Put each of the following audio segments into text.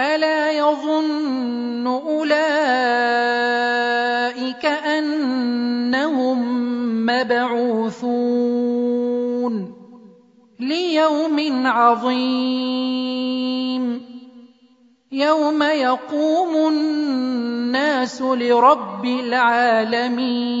ألا يظن أولئك أنهم مبعوثون ليوم عظيم. يوم يقوم الناس لرب العالمين.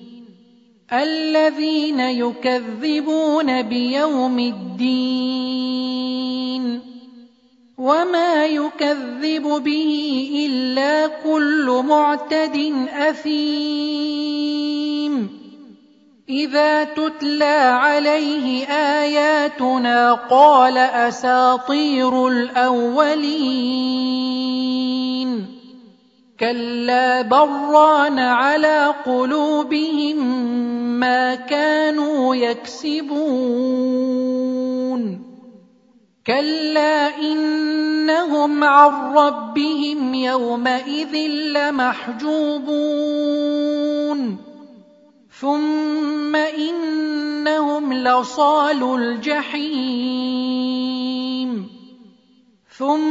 الذين يكذبون بيوم الدين وما يكذب به إلا كل معتد أثيم. إذا تتلى عليه آياتنا قال أساطير الأولين. كلا بران على قلوبهم ما كانوا يكسبون كلا انهم عن ربهم يومئذ لمحجوبون ثم انهم لصال الجحيم ثم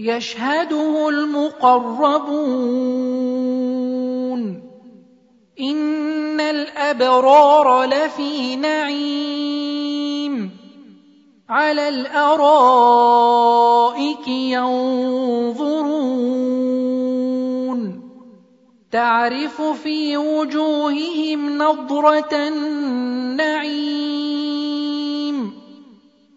يشهده المقربون. إن الأبرار لفي نعيم. على الأرائك ينظرون. تعرف في وجوههم نضرة النعيم.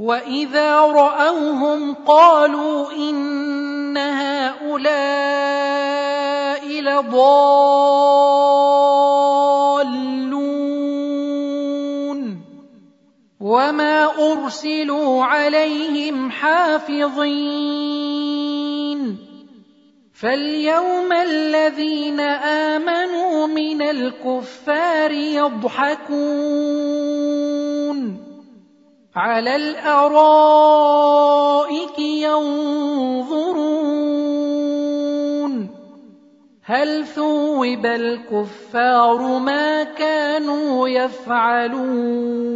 واذا راوهم قالوا ان هؤلاء لضالون وما ارسلوا عليهم حافظين فاليوم الذين امنوا من الكفار يضحكون على الارائك ينظرون هل ثوب الكفار ما كانوا يفعلون